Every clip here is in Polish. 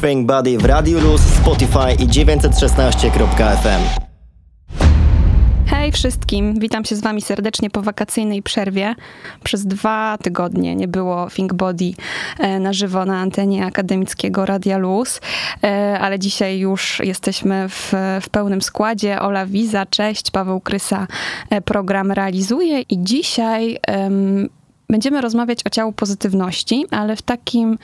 Think Body w Radio Luz, Spotify i 916.fm. Hej wszystkim, witam się z wami serdecznie po wakacyjnej przerwie. Przez dwa tygodnie nie było Think Body e, na żywo na antenie akademickiego Radia Luz, e, ale dzisiaj już jesteśmy w, w pełnym składzie. Ola Wiza, cześć, Paweł Krysa e, program realizuje i dzisiaj um, będziemy rozmawiać o ciału pozytywności, ale w takim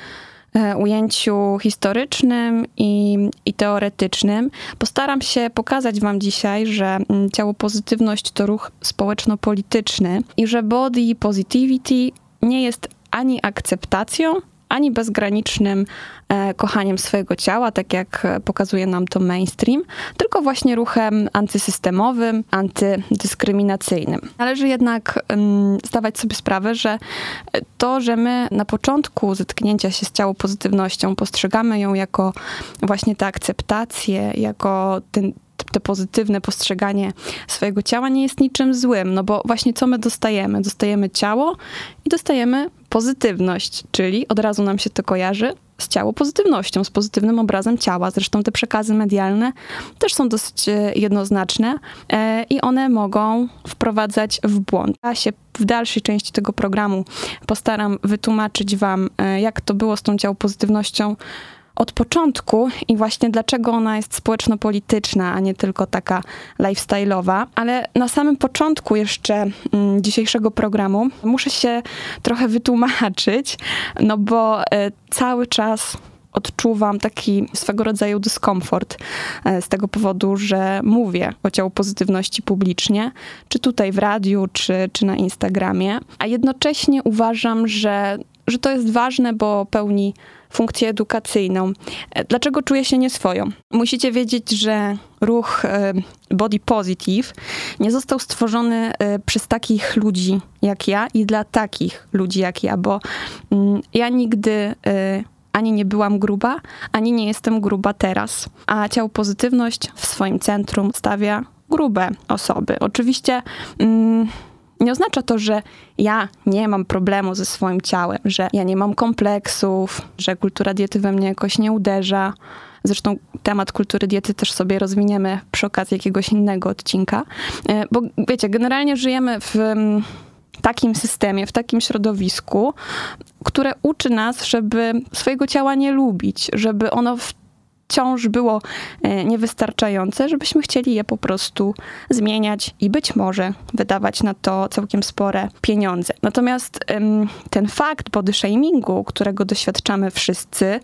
ujęciu historycznym i, i teoretycznym. Postaram się pokazać Wam dzisiaj, że mm, ciało pozytywność to ruch społeczno-polityczny i że body positivity nie jest ani akceptacją, ani bezgranicznym e, kochaniem swojego ciała, tak jak pokazuje nam to mainstream, tylko właśnie ruchem antysystemowym, antydyskryminacyjnym. Należy jednak zdawać sobie sprawę, że to, że my na początku zetknięcia się z ciało pozytywnością postrzegamy ją jako właśnie tę akceptację, jako ten, to pozytywne postrzeganie swojego ciała nie jest niczym złym, no bo właśnie co my dostajemy? Dostajemy ciało i dostajemy pozytywność, czyli od razu nam się to kojarzy z ciało pozytywnością, z pozytywnym obrazem ciała. Zresztą te przekazy medialne też są dosyć e, jednoznaczne e, i one mogą wprowadzać w błąd. Ja się w dalszej części tego programu postaram wytłumaczyć Wam, e, jak to było z tą ciało pozytywnością od początku i właśnie dlaczego ona jest społeczno-polityczna, a nie tylko taka lifestyle'owa. Ale na samym początku jeszcze mm, dzisiejszego programu muszę się trochę wytłumaczyć, no bo y, cały czas odczuwam taki swego rodzaju dyskomfort e, z tego powodu, że mówię o ciału pozytywności publicznie, czy tutaj w radiu, czy, czy na Instagramie, a jednocześnie uważam, że, że to jest ważne, bo pełni funkcję edukacyjną. E, dlaczego czuję się nieswoją? Musicie wiedzieć, że ruch e, Body Positive nie został stworzony e, przez takich ludzi jak ja i dla takich ludzi jak ja, bo mm, ja nigdy ani nie byłam gruba, ani nie jestem gruba teraz. A ciało pozytywność w swoim centrum stawia grube osoby. Oczywiście. Mm, nie oznacza to, że ja nie mam problemu ze swoim ciałem, że ja nie mam kompleksów, że kultura diety we mnie jakoś nie uderza. Zresztą temat kultury diety też sobie rozwiniemy przy okazji jakiegoś innego odcinka. E, bo wiecie, generalnie żyjemy w mm, takim systemie, w takim środowisku, które uczy nas, żeby swojego ciała nie lubić, żeby ono w wciąż było e, niewystarczające, żebyśmy chcieli je po prostu zmieniać i być może wydawać na to całkiem spore pieniądze. Natomiast ten fakt body shamingu, którego doświadczamy wszyscy,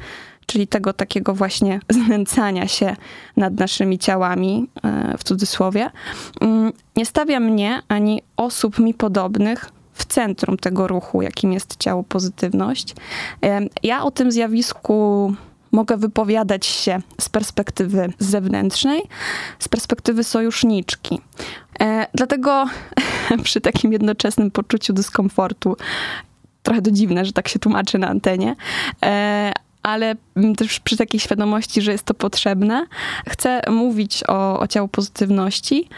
czyli tego takiego właśnie znęcania się nad naszymi ciałami, e, w cudzysłowie, mm, nie stawia mnie ani osób mi podobnych w centrum tego ruchu, jakim jest ciało pozytywność. Ja o tym zjawisku mogę wypowiadać się z perspektywy zewnętrznej, z perspektywy sojuszniczki. E, dlatego przy takim jednoczesnym poczuciu dyskomfortu, trochę to dziwne, że tak się tłumaczy na antenie, e, ale też przy takiej świadomości, że jest to potrzebne, chcę mówić o, o ciału pozytywności,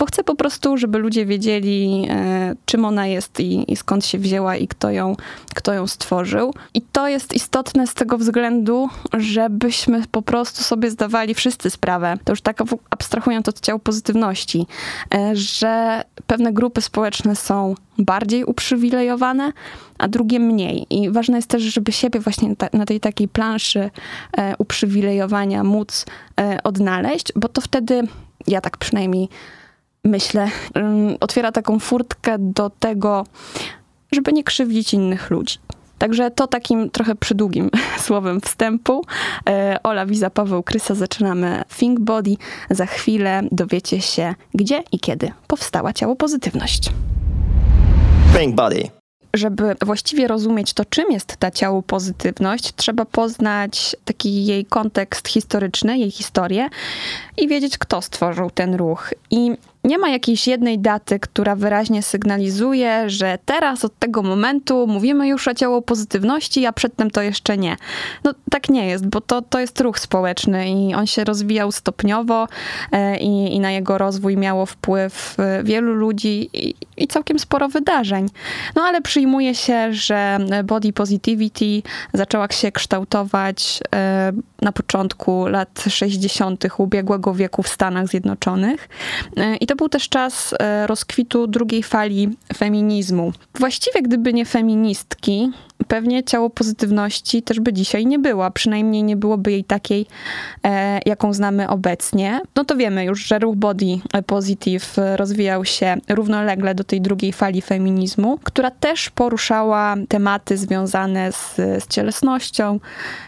bo chcę po prostu, żeby ludzie wiedzieli, e, czym ona jest i, i, skąd się wzięła i kto ją, kto ją stworzył. I to jest istotne z tego względu, żebyśmy po prostu sobie zdawali wszyscy sprawę, to już tak abstrahując od ciał pozytywności, e, że pewne grupy społeczne są bardziej uprzywilejowane, a drugie mniej. I ważne jest też, żeby siebie właśnie na tej takiej planszy e, uprzywilejowania móc odnaleźć, bo to wtedy, ja tak przynajmniej myślę, otwiera taką furtkę do tego, żeby nie krzywdzić innych ludzi. Także to takim trochę przydługim słowem wstępu. E, Ola Wiza, Paweł Krysa, zaczynamy Think Body. Za chwilę dowiecie się, gdzie i kiedy powstała ciało pozytywność. Think Body żeby właściwie rozumieć to, czym jest ta ciało pozytywność, trzeba poznać taki jej kontekst historyczny, jej historię i wiedzieć, kto stworzył ten ruch. I nie ma jakiejś jednej daty, która wyraźnie sygnalizuje, że teraz od tego momentu mówimy już o ciało pozytywności, a przedtem to jeszcze nie. No tak nie jest, bo to, to jest ruch społeczny i on się rozwijał stopniowo e, i, i na jego rozwój miało wpływ e, wielu ludzi i, i całkiem sporo wydarzeń. No ale przyjmuje się, że body positivity zaczęła się kształtować e, na początku lat 60. ubiegłego wieku w Stanach Zjednoczonych. I to był też czas rozkwitu drugiej fali feminizmu. Właściwie gdyby nie feministki, pewnie ciało pozytywności też by dzisiaj nie była, przynajmniej nie byłoby jej takiej, e, jaką znamy obecnie. No to wiemy już, że ruch body positive rozwijał się równolegle do tej drugiej fali feminizmu, która też poruszała tematy związane z, z cielesnością,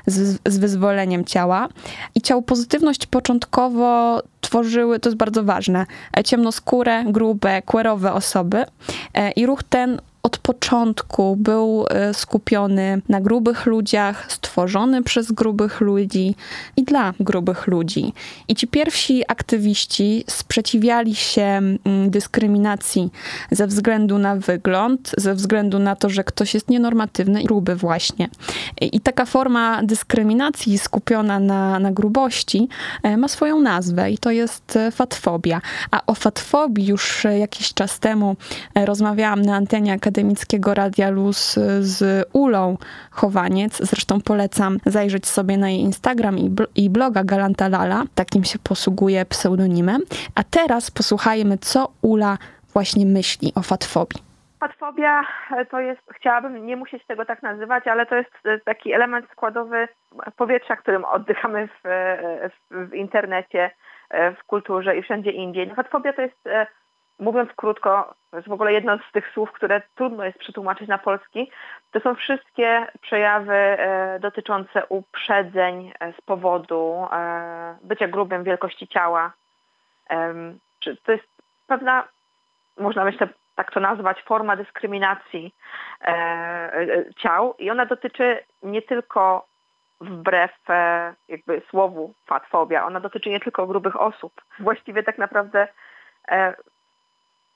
z, z wyzwoleniem ciała. I ciało pozytywność początkowo tworzyły, to jest bardzo ważne, ciemnoskóre, grube, queerowe osoby. E, I ruch ten od początku był e, skupiony na grubych ludziach, stworzony przez grubych ludzi i dla grubych ludzi. I ci pierwsi aktywiści sprzeciwiali się mm, dyskryminacji ze względu na wygląd, ze względu na to, że ktoś jest nienormatywny i gruby właśnie. I taka forma dyskryminacji skupiona na, na grubości e, ma swoją nazwę i to jest e, fatfobia. A o fatfobii już jakiś czas temu rozmawiałam na antenie Akademii akademickiego Radia Luz z Ulą Chowaniec. Zresztą polecam zajrzeć sobie na jej Instagram i, bloga Galanta Lala. Takim się posługuje pseudonimem. A teraz posłuchajmy, co Ula właśnie myśli o fatfobii. Fatfobia to jest, chciałabym nie musieć tego tak nazywać, ale to jest taki element składowy powietrza, którym oddychamy w, w, w internecie, w kulturze i wszędzie indziej. Fatfobia to jest mówiąc krótko, to jest w ogóle jedno z tych słów, które trudno jest przetłumaczyć na polski, to są wszystkie przejawy e, dotyczące uprzedzeń e, z powodu e, bycia grubym, wielkości ciała. To jest pewna, można myślę tak to nazwać, forma dyskryminacji ciał i ona dotyczy nie tylko wbrew jakby słowu fatfobia, ona dotyczy nie tylko grubych osób. Właściwie tak naprawdę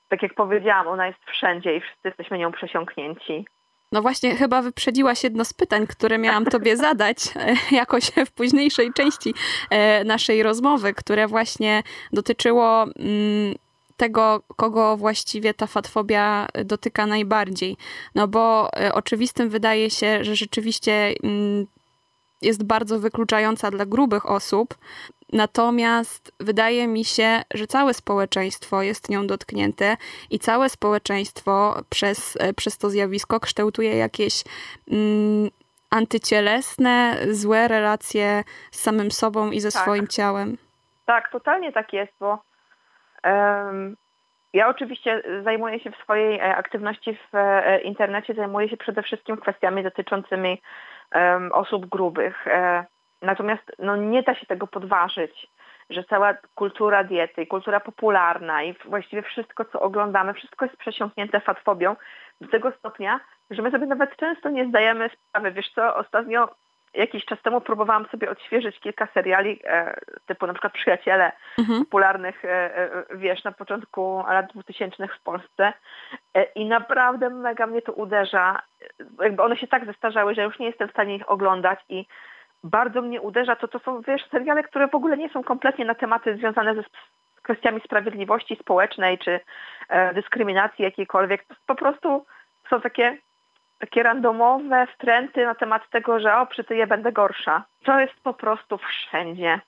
tak jak powiedziałam, ona jest wszędzie i wszyscy jesteśmy nią przesiąknięci. No właśnie, chyba wyprzedziłaś jedno z pytań, które miałam tobie zadać e, jakoś w późniejszej części e, naszej rozmowy, które właśnie dotyczyło mm, tego, kogo właściwie ta fatfobia dotyka najbardziej. No bo e, oczywistym wydaje się, że rzeczywiście mm, jest bardzo wykluczająca dla grubych osób, Natomiast wydaje mi się, że całe społeczeństwo jest nią dotknięte i całe społeczeństwo przez, e, przez to zjawisko kształtuje jakieś mm, antycielesne, złe relacje z samym sobą i ze tak. swoim ciałem. Tak, totalnie tak jest, bo um, ja oczywiście zajmuję się w swojej e, aktywności w e, internecie, zajmuję się przede wszystkim kwestiami dotyczącymi um, osób grubych. Natomiast no, nie da się tego podważyć, że cała kultura diety i kultura popularna i właściwie wszystko, co oglądamy, wszystko jest przesiąknięte fatfobią do tego stopnia, że my sobie nawet często nie zdajemy sprawy. Wiesz co, ostatnio jakiś czas temu próbowałam sobie odświeżyć kilka seriali, e, typu na przykład Przyjaciele, mhm. popularnych, e, e, wiesz, na początku lat 2000 w Polsce e, i naprawdę mega mnie to uderza. Jakby one się tak zestarzały, że już nie jestem w stanie ich oglądać i bardzo mnie uderza, to to są, wiesz, seriale, które w ogóle nie są kompletnie na tematy związane ze kwestiami sprawiedliwości społecznej czy e, dyskryminacji jakiejkolwiek. Po prostu są takie, takie randomowe wtręty na temat tego, że o, przytyję, będę gorsza. To jest po prostu wszędzie.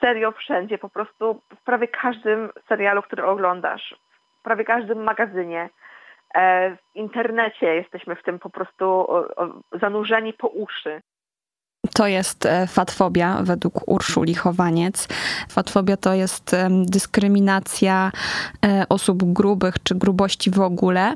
Serio wszędzie, po prostu w prawie każdym serialu, który oglądasz, w prawie każdym magazynie, e, w internecie jesteśmy w tym po prostu zanurzeni po uszy. To jest e, fatfobia według Urszuli Chowaniec. Fatfobia to jest dyskryminacja e, osób grubych czy grubości w ogóle.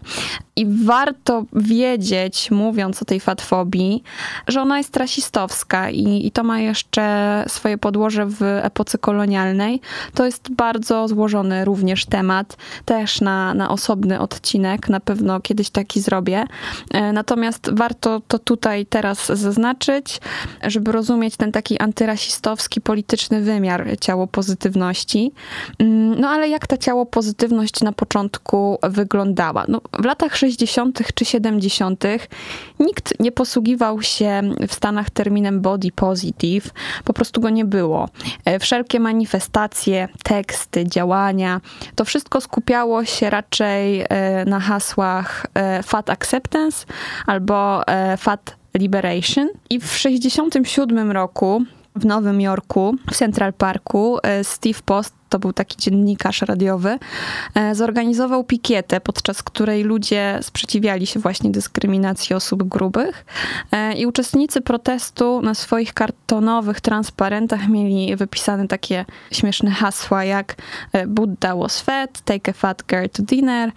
I warto wiedzieć, mówiąc o tej fatfobii, że ona jest rasistowska i, i to ma jeszcze swoje podłoże w epoce kolonialnej. To jest bardzo złożony również temat, też na, na osobny odcinek, na pewno kiedyś taki zrobię. E, natomiast warto to tutaj teraz zaznaczyć, żeby rozumieć ten taki antyrasistowski, polityczny wymiar ciało pozytywności. Mm, no ale jak ta ciało pozytywność na początku wyglądała? No, w latach 60. czy 70. nikt nie posługiwał się w Stanach terminem body positive, po prostu go nie było. E, wszelkie manifestacje, teksty, działania, to wszystko skupiało się raczej e, na hasłach e, fat acceptance albo fat liberation. I w 67 roku w Nowym Jorku, w Central Parku, Steve Post to był taki dziennikarz radiowy, e, zorganizował pikietę, podczas której ludzie sprzeciwiali się właśnie dyskryminacji osób grubych. E, I uczestnicy protestu na swoich kartonowych transparentach mieli wypisane takie śmieszne hasła jak e, Buddha was fat, take a fat girl to dinner,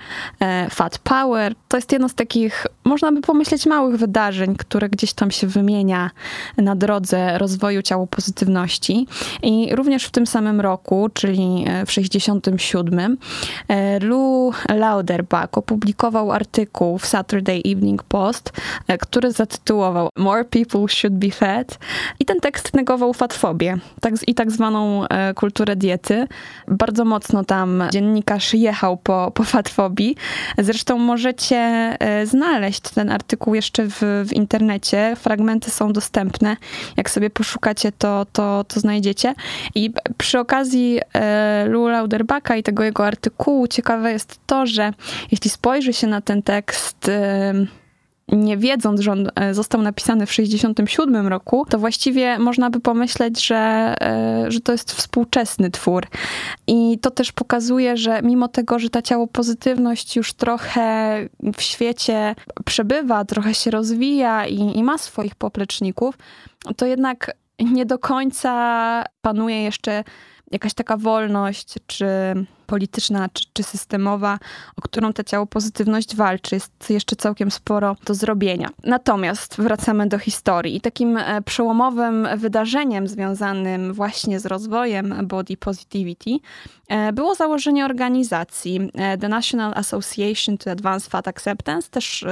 fat power. To jest jedno z takich, można by pomyśleć, małych wydarzeń, które gdzieś tam się wymienia na drodze rozwoju ciało pozytywności. I również w tym samym roku, czyli E, w 67, e, Lou Lauderbach opublikował artykuł w Saturday Evening Post, e, który zatytułował More people should be fat i ten tekst negował fatfobię tak, i tak zwaną kulturę diety. Bardzo mocno tam dziennikarz jechał po, po fatfobii. Zresztą możecie znaleźć ten artykuł jeszcze w, w internecie. Fragmenty są dostępne. Jak sobie poszukacie, to, to, to znajdziecie. I przy okazji Lou Lauderbacka i tego jego artykułu ciekawe jest to, że jeśli spojrzy się na ten tekst nie wiedząc, że on e, został napisany w 67 roku, to właściwie można by pomyśleć, że, e, że to jest współczesny twór. I to też pokazuje, że mimo tego, że ta ciało pozytywność już trochę w świecie przebywa, trochę się rozwija i, i ma swoich popleczników, to jednak nie do końca panuje jeszcze jakaś taka wolność, czy polityczna, czy, czy systemowa, o którą ta ciało pozytywność walczy. Jest jeszcze całkiem sporo do zrobienia. Natomiast wracamy do historii. Takim e, przełomowym wydarzeniem związanym właśnie z rozwojem body positivity e, było założenie organizacji e, The National Association to Advance Fat Acceptance, też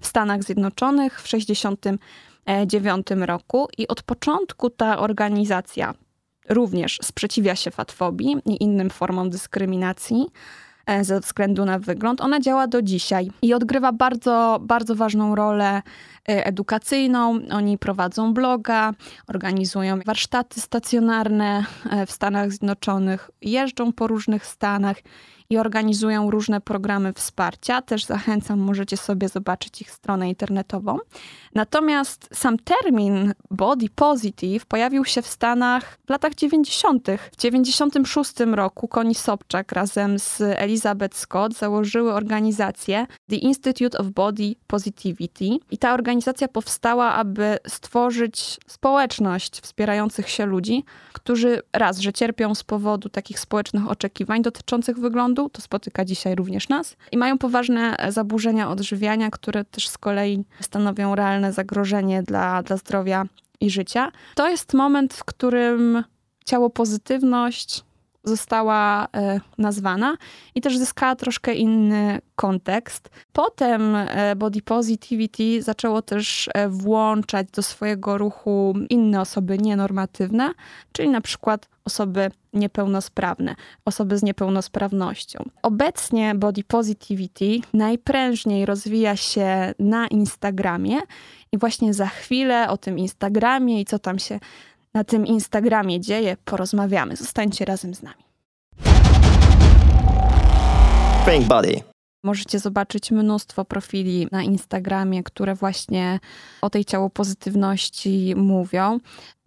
w Stanach Zjednoczonych w 1969 roku. I od początku ta organizacja również sprzeciwia się fatfobii i innym formom dyskryminacji e, ze względu na wygląd. Ona działa do dzisiaj i odgrywa bardzo, bardzo ważną rolę e, edukacyjną. Oni prowadzą bloga, organizują warsztaty stacjonarne e, w Stanach Zjednoczonych, jeżdżą po różnych stanach i organizują różne programy wsparcia. Też zachęcam, możecie sobie zobaczyć ich stronę internetową. Natomiast sam termin body positive pojawił się w Stanach w latach 90. W 96 roku Connie Sobczak razem z Elizabeth Scott założyły organizację The Institute of Body Positivity i ta organizacja powstała, aby stworzyć społeczność wspierających się ludzi, którzy raz, że cierpią z powodu takich społecznych oczekiwań dotyczących wyglądu, to spotyka dzisiaj również nas, i mają poważne zaburzenia odżywiania, które też z kolei stanowią realne zagrożenie dla, dla zdrowia i życia. To jest moment, w którym ciało pozytywność została e, nazwana i też zyskała troszkę inny kontekst. Potem e, body positivity zaczęło też e, włączać do swojego ruchu inne osoby nienormatywne, czyli na przykład osoby niepełnosprawne, osoby z niepełnosprawnością. Obecnie body positivity najprężniej rozwija się na Instagramie i właśnie za chwilę o tym Instagramie i co tam się na tym Instagramie dzieje, porozmawiamy. Zostańcie razem z nami. Pink Body. Możecie zobaczyć mnóstwo profili na Instagramie, które właśnie o tej ciało pozytywności mówią.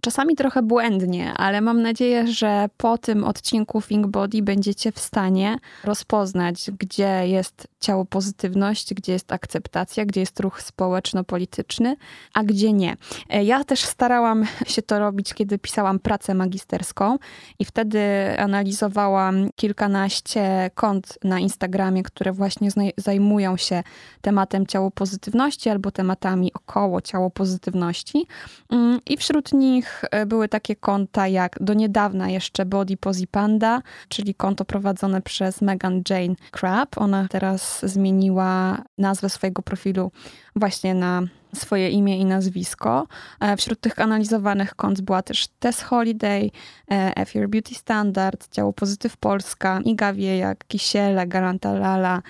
Czasami trochę błędnie, ale mam nadzieję, że po tym odcinku Think Body będziecie w stanie rozpoznać, gdzie jest ciało pozytywność, gdzie jest akceptacja, gdzie jest ruch społeczno-polityczny, a gdzie nie. E, ja też starałam się to robić, kiedy pisałam pracę magisterską i wtedy analizowałam kilkanaście kont na Instagramie, które właśnie zajmują się tematem ciało pozytywności albo tematami około ciało pozytywności. Mm, I wśród nich e, były takie konta jak do niedawna jeszcze Body Posy Panda, czyli konto prowadzone przez Megan Jane Crab. Ona teraz zmieniła nazwę swojego profilu właśnie na swoje imię i nazwisko. E, wśród tych analizowanych kont była też Tess Holiday, e, F Your Beauty Standard, Ciało Pozytyw Polska, Iga Wiejak, Kisiele, Garanta Lala,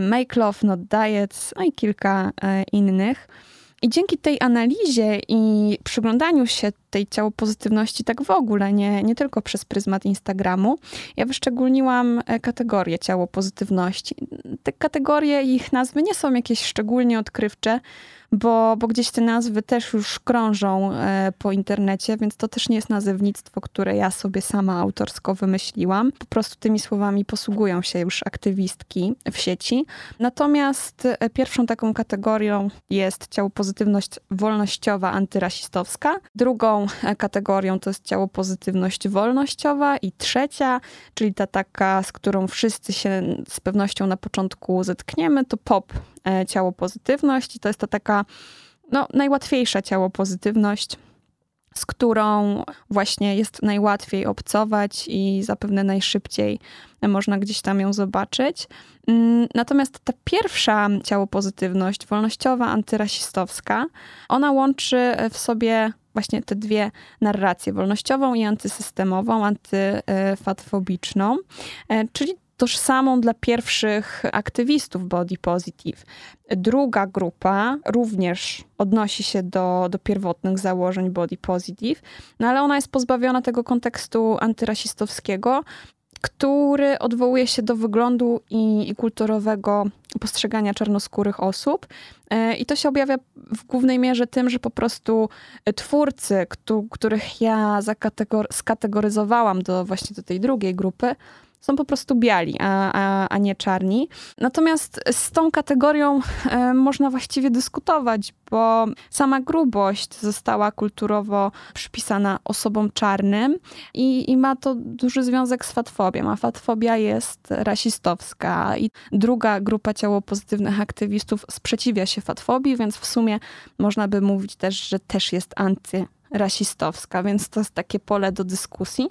Make Love Not Diets, no i kilka innych. I dzięki tej analizie i przyglądaniu się tej ciało pozytywności tak w ogóle, nie, nie tylko przez pryzmat Instagramu, ja wyszczególniłam e, kategorie ciało pozytywności. Te kategorie i ich nazwy nie są jakieś szczególnie odkrywcze, bo, bo gdzieś te nazwy też już krążą e, po internecie, więc to też nie jest nazewnictwo, które ja sobie sama autorsko wymyśliłam. Po prostu tymi słowami posługują się już aktywistki w sieci. Natomiast e, pierwszą taką kategorią jest ciało pozytywność wolnościowa, antyrasistowska. Drugą e, kategorią to jest ciało pozytywność wolnościowa i trzecia, czyli ta taka, z którą wszyscy się z pewnością na początku zetkniemy, to pop ciało pozytywność i to jest to taka no, najłatwiejsza ciało pozytywność, z którą właśnie jest najłatwiej obcować i zapewne najszybciej można gdzieś tam ją zobaczyć. Mm, natomiast ta pierwsza ciało pozytywność, wolnościowa, antyrasistowska, ona łączy w sobie właśnie te dwie narracje, wolnościową i antysystemową, antyfatfobiczną, e, czyli tożsamą dla pierwszych aktywistów body positive. Druga grupa również odnosi się do, do pierwotnych założeń body positive, no ale ona jest pozbawiona tego kontekstu antyrasistowskiego, który odwołuje się do wyglądu i, i, kulturowego postrzegania czarnoskórych osób. E, I to się objawia w głównej mierze tym, że po prostu twórcy, których ja skategoryzowałam do właśnie do tej drugiej grupy, są po prostu biali, a, a, a nie czarni. Natomiast z tą kategorią e, można właściwie dyskutować, bo sama grubość została kulturowo przypisana osobom czarnym i, i ma to duży związek z fatfobią, a fatfobia jest rasistowska i druga grupa ciało pozytywnych aktywistów sprzeciwia się fatfobii, więc w sumie można by mówić też, że też jest anty rasistowska, więc to jest takie pole do dyskusji.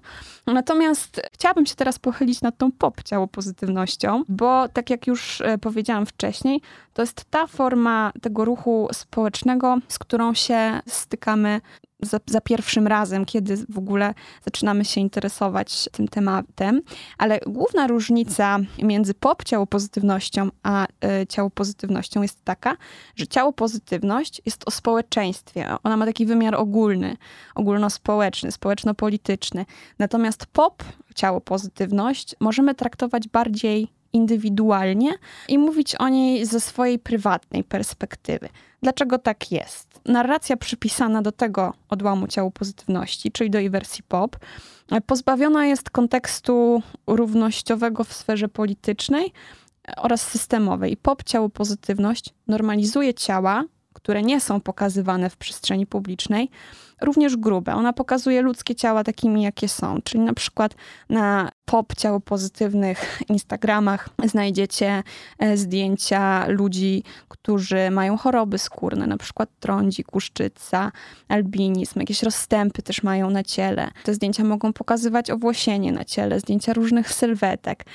Natomiast chciałabym się teraz pochylić nad tą pop pozytywnością, bo tak jak już e, powiedziałam wcześniej, to jest ta forma tego ruchu społecznego, z którą się stykamy za, za, pierwszym razem, kiedy w ogóle zaczynamy się interesować tym tematem. Ale główna różnica między pop ciało pozytywnością a y, ciało pozytywnością jest taka, że ciało pozytywność jest o społeczeństwie. Ona ma taki wymiar ogólny, ogólnospołeczny, społeczno-polityczny. Natomiast pop ciało pozytywność możemy traktować bardziej indywidualnie i mówić o niej ze swojej prywatnej perspektywy. Dlaczego tak jest? Narracja przypisana do tego odłamu ciału pozytywności, czyli do jej wersji pop, pozbawiona jest kontekstu równościowego w sferze politycznej oraz systemowej. Pop ciało pozytywność normalizuje ciała, które nie są pokazywane w przestrzeni publicznej, również grube. Ona pokazuje ludzkie ciała takimi, jakie są. Czyli na przykład na pop ciało pozytywnych Instagramach znajdziecie e, zdjęcia ludzi, którzy mają choroby skórne, na przykład trądzi, kuszczyca, albinizm, jakieś rozstępy też mają na ciele. Te zdjęcia mogą pokazywać owłosienie na ciele, zdjęcia różnych sylwetek.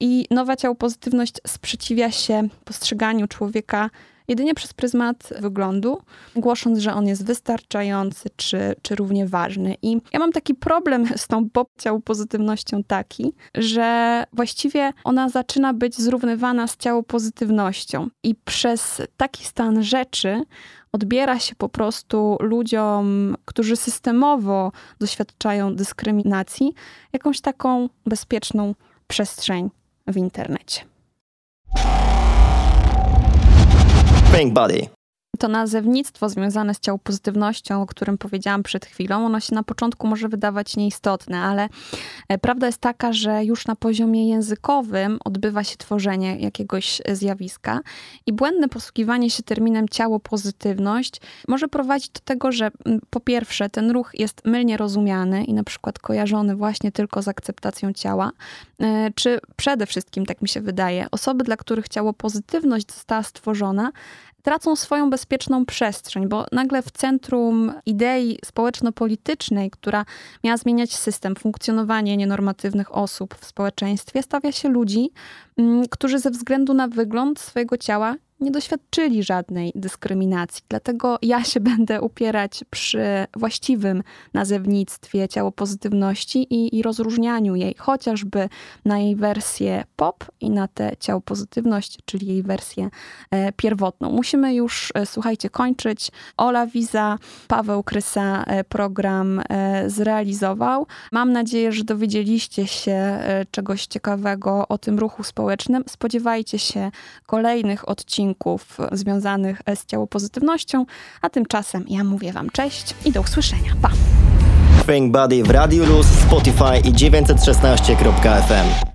I nowa ciało pozytywność sprzeciwia się postrzeganiu człowieka jedynie przez pryzmat wyglądu, głosząc, że on jest wystarczający czy, czy równie ważny. I ja mam taki problem z tą ciało pozytywnością taki, że właściwie ona zaczyna być zrównywana z ciało pozytywnością i przez taki stan rzeczy odbiera się po prostu ludziom, którzy systemowo doświadczają dyskryminacji, jakąś taką bezpieczną przestrzeń w internecie. Pink Body. To nazewnictwo związane z ciałopozytywnością, o którym powiedziałam przed chwilą, ono się na początku może wydawać nieistotne, ale e, prawda jest taka, że już na poziomie językowym odbywa się tworzenie jakiegoś zjawiska i błędne posługiwanie się terminem ciałopozytywność może prowadzić do tego, że po pierwsze ten ruch jest mylnie rozumiany i na przykład kojarzony właśnie tylko z akceptacją ciała, e, czy przede wszystkim, tak mi się wydaje, osoby, dla których ciałopozytywność została stworzona, tracą swoją bezpieczną przestrzeń, bo nagle w centrum idei społeczno-politycznej, która miała zmieniać system, funkcjonowanie nienormatywnych osób w społeczeństwie, stawia się ludzi, którzy ze względu na wygląd swojego ciała nie doświadczyli żadnej dyskryminacji. Dlatego ja się będę upierać przy właściwym nazewnictwie ciałopozytywności i, i rozróżnianiu jej, chociażby na jej wersję pop i na tę ciałopozytywność, czyli jej wersję e, pierwotną. Musimy już, e, słuchajcie, kończyć. Ola Wiza, Paweł Krysa e, program e, zrealizował. Mam nadzieję, że dowiedzieliście się e, czegoś ciekawego o tym ruchu społecznym. Spodziewajcie się kolejnych odcinków związanych z ciałopozytywnością, a tymczasem ja mówię Wam cześć i do usłyszenia. Pa! Think Buddy w Radiu Luz, Spotify i 916.fm.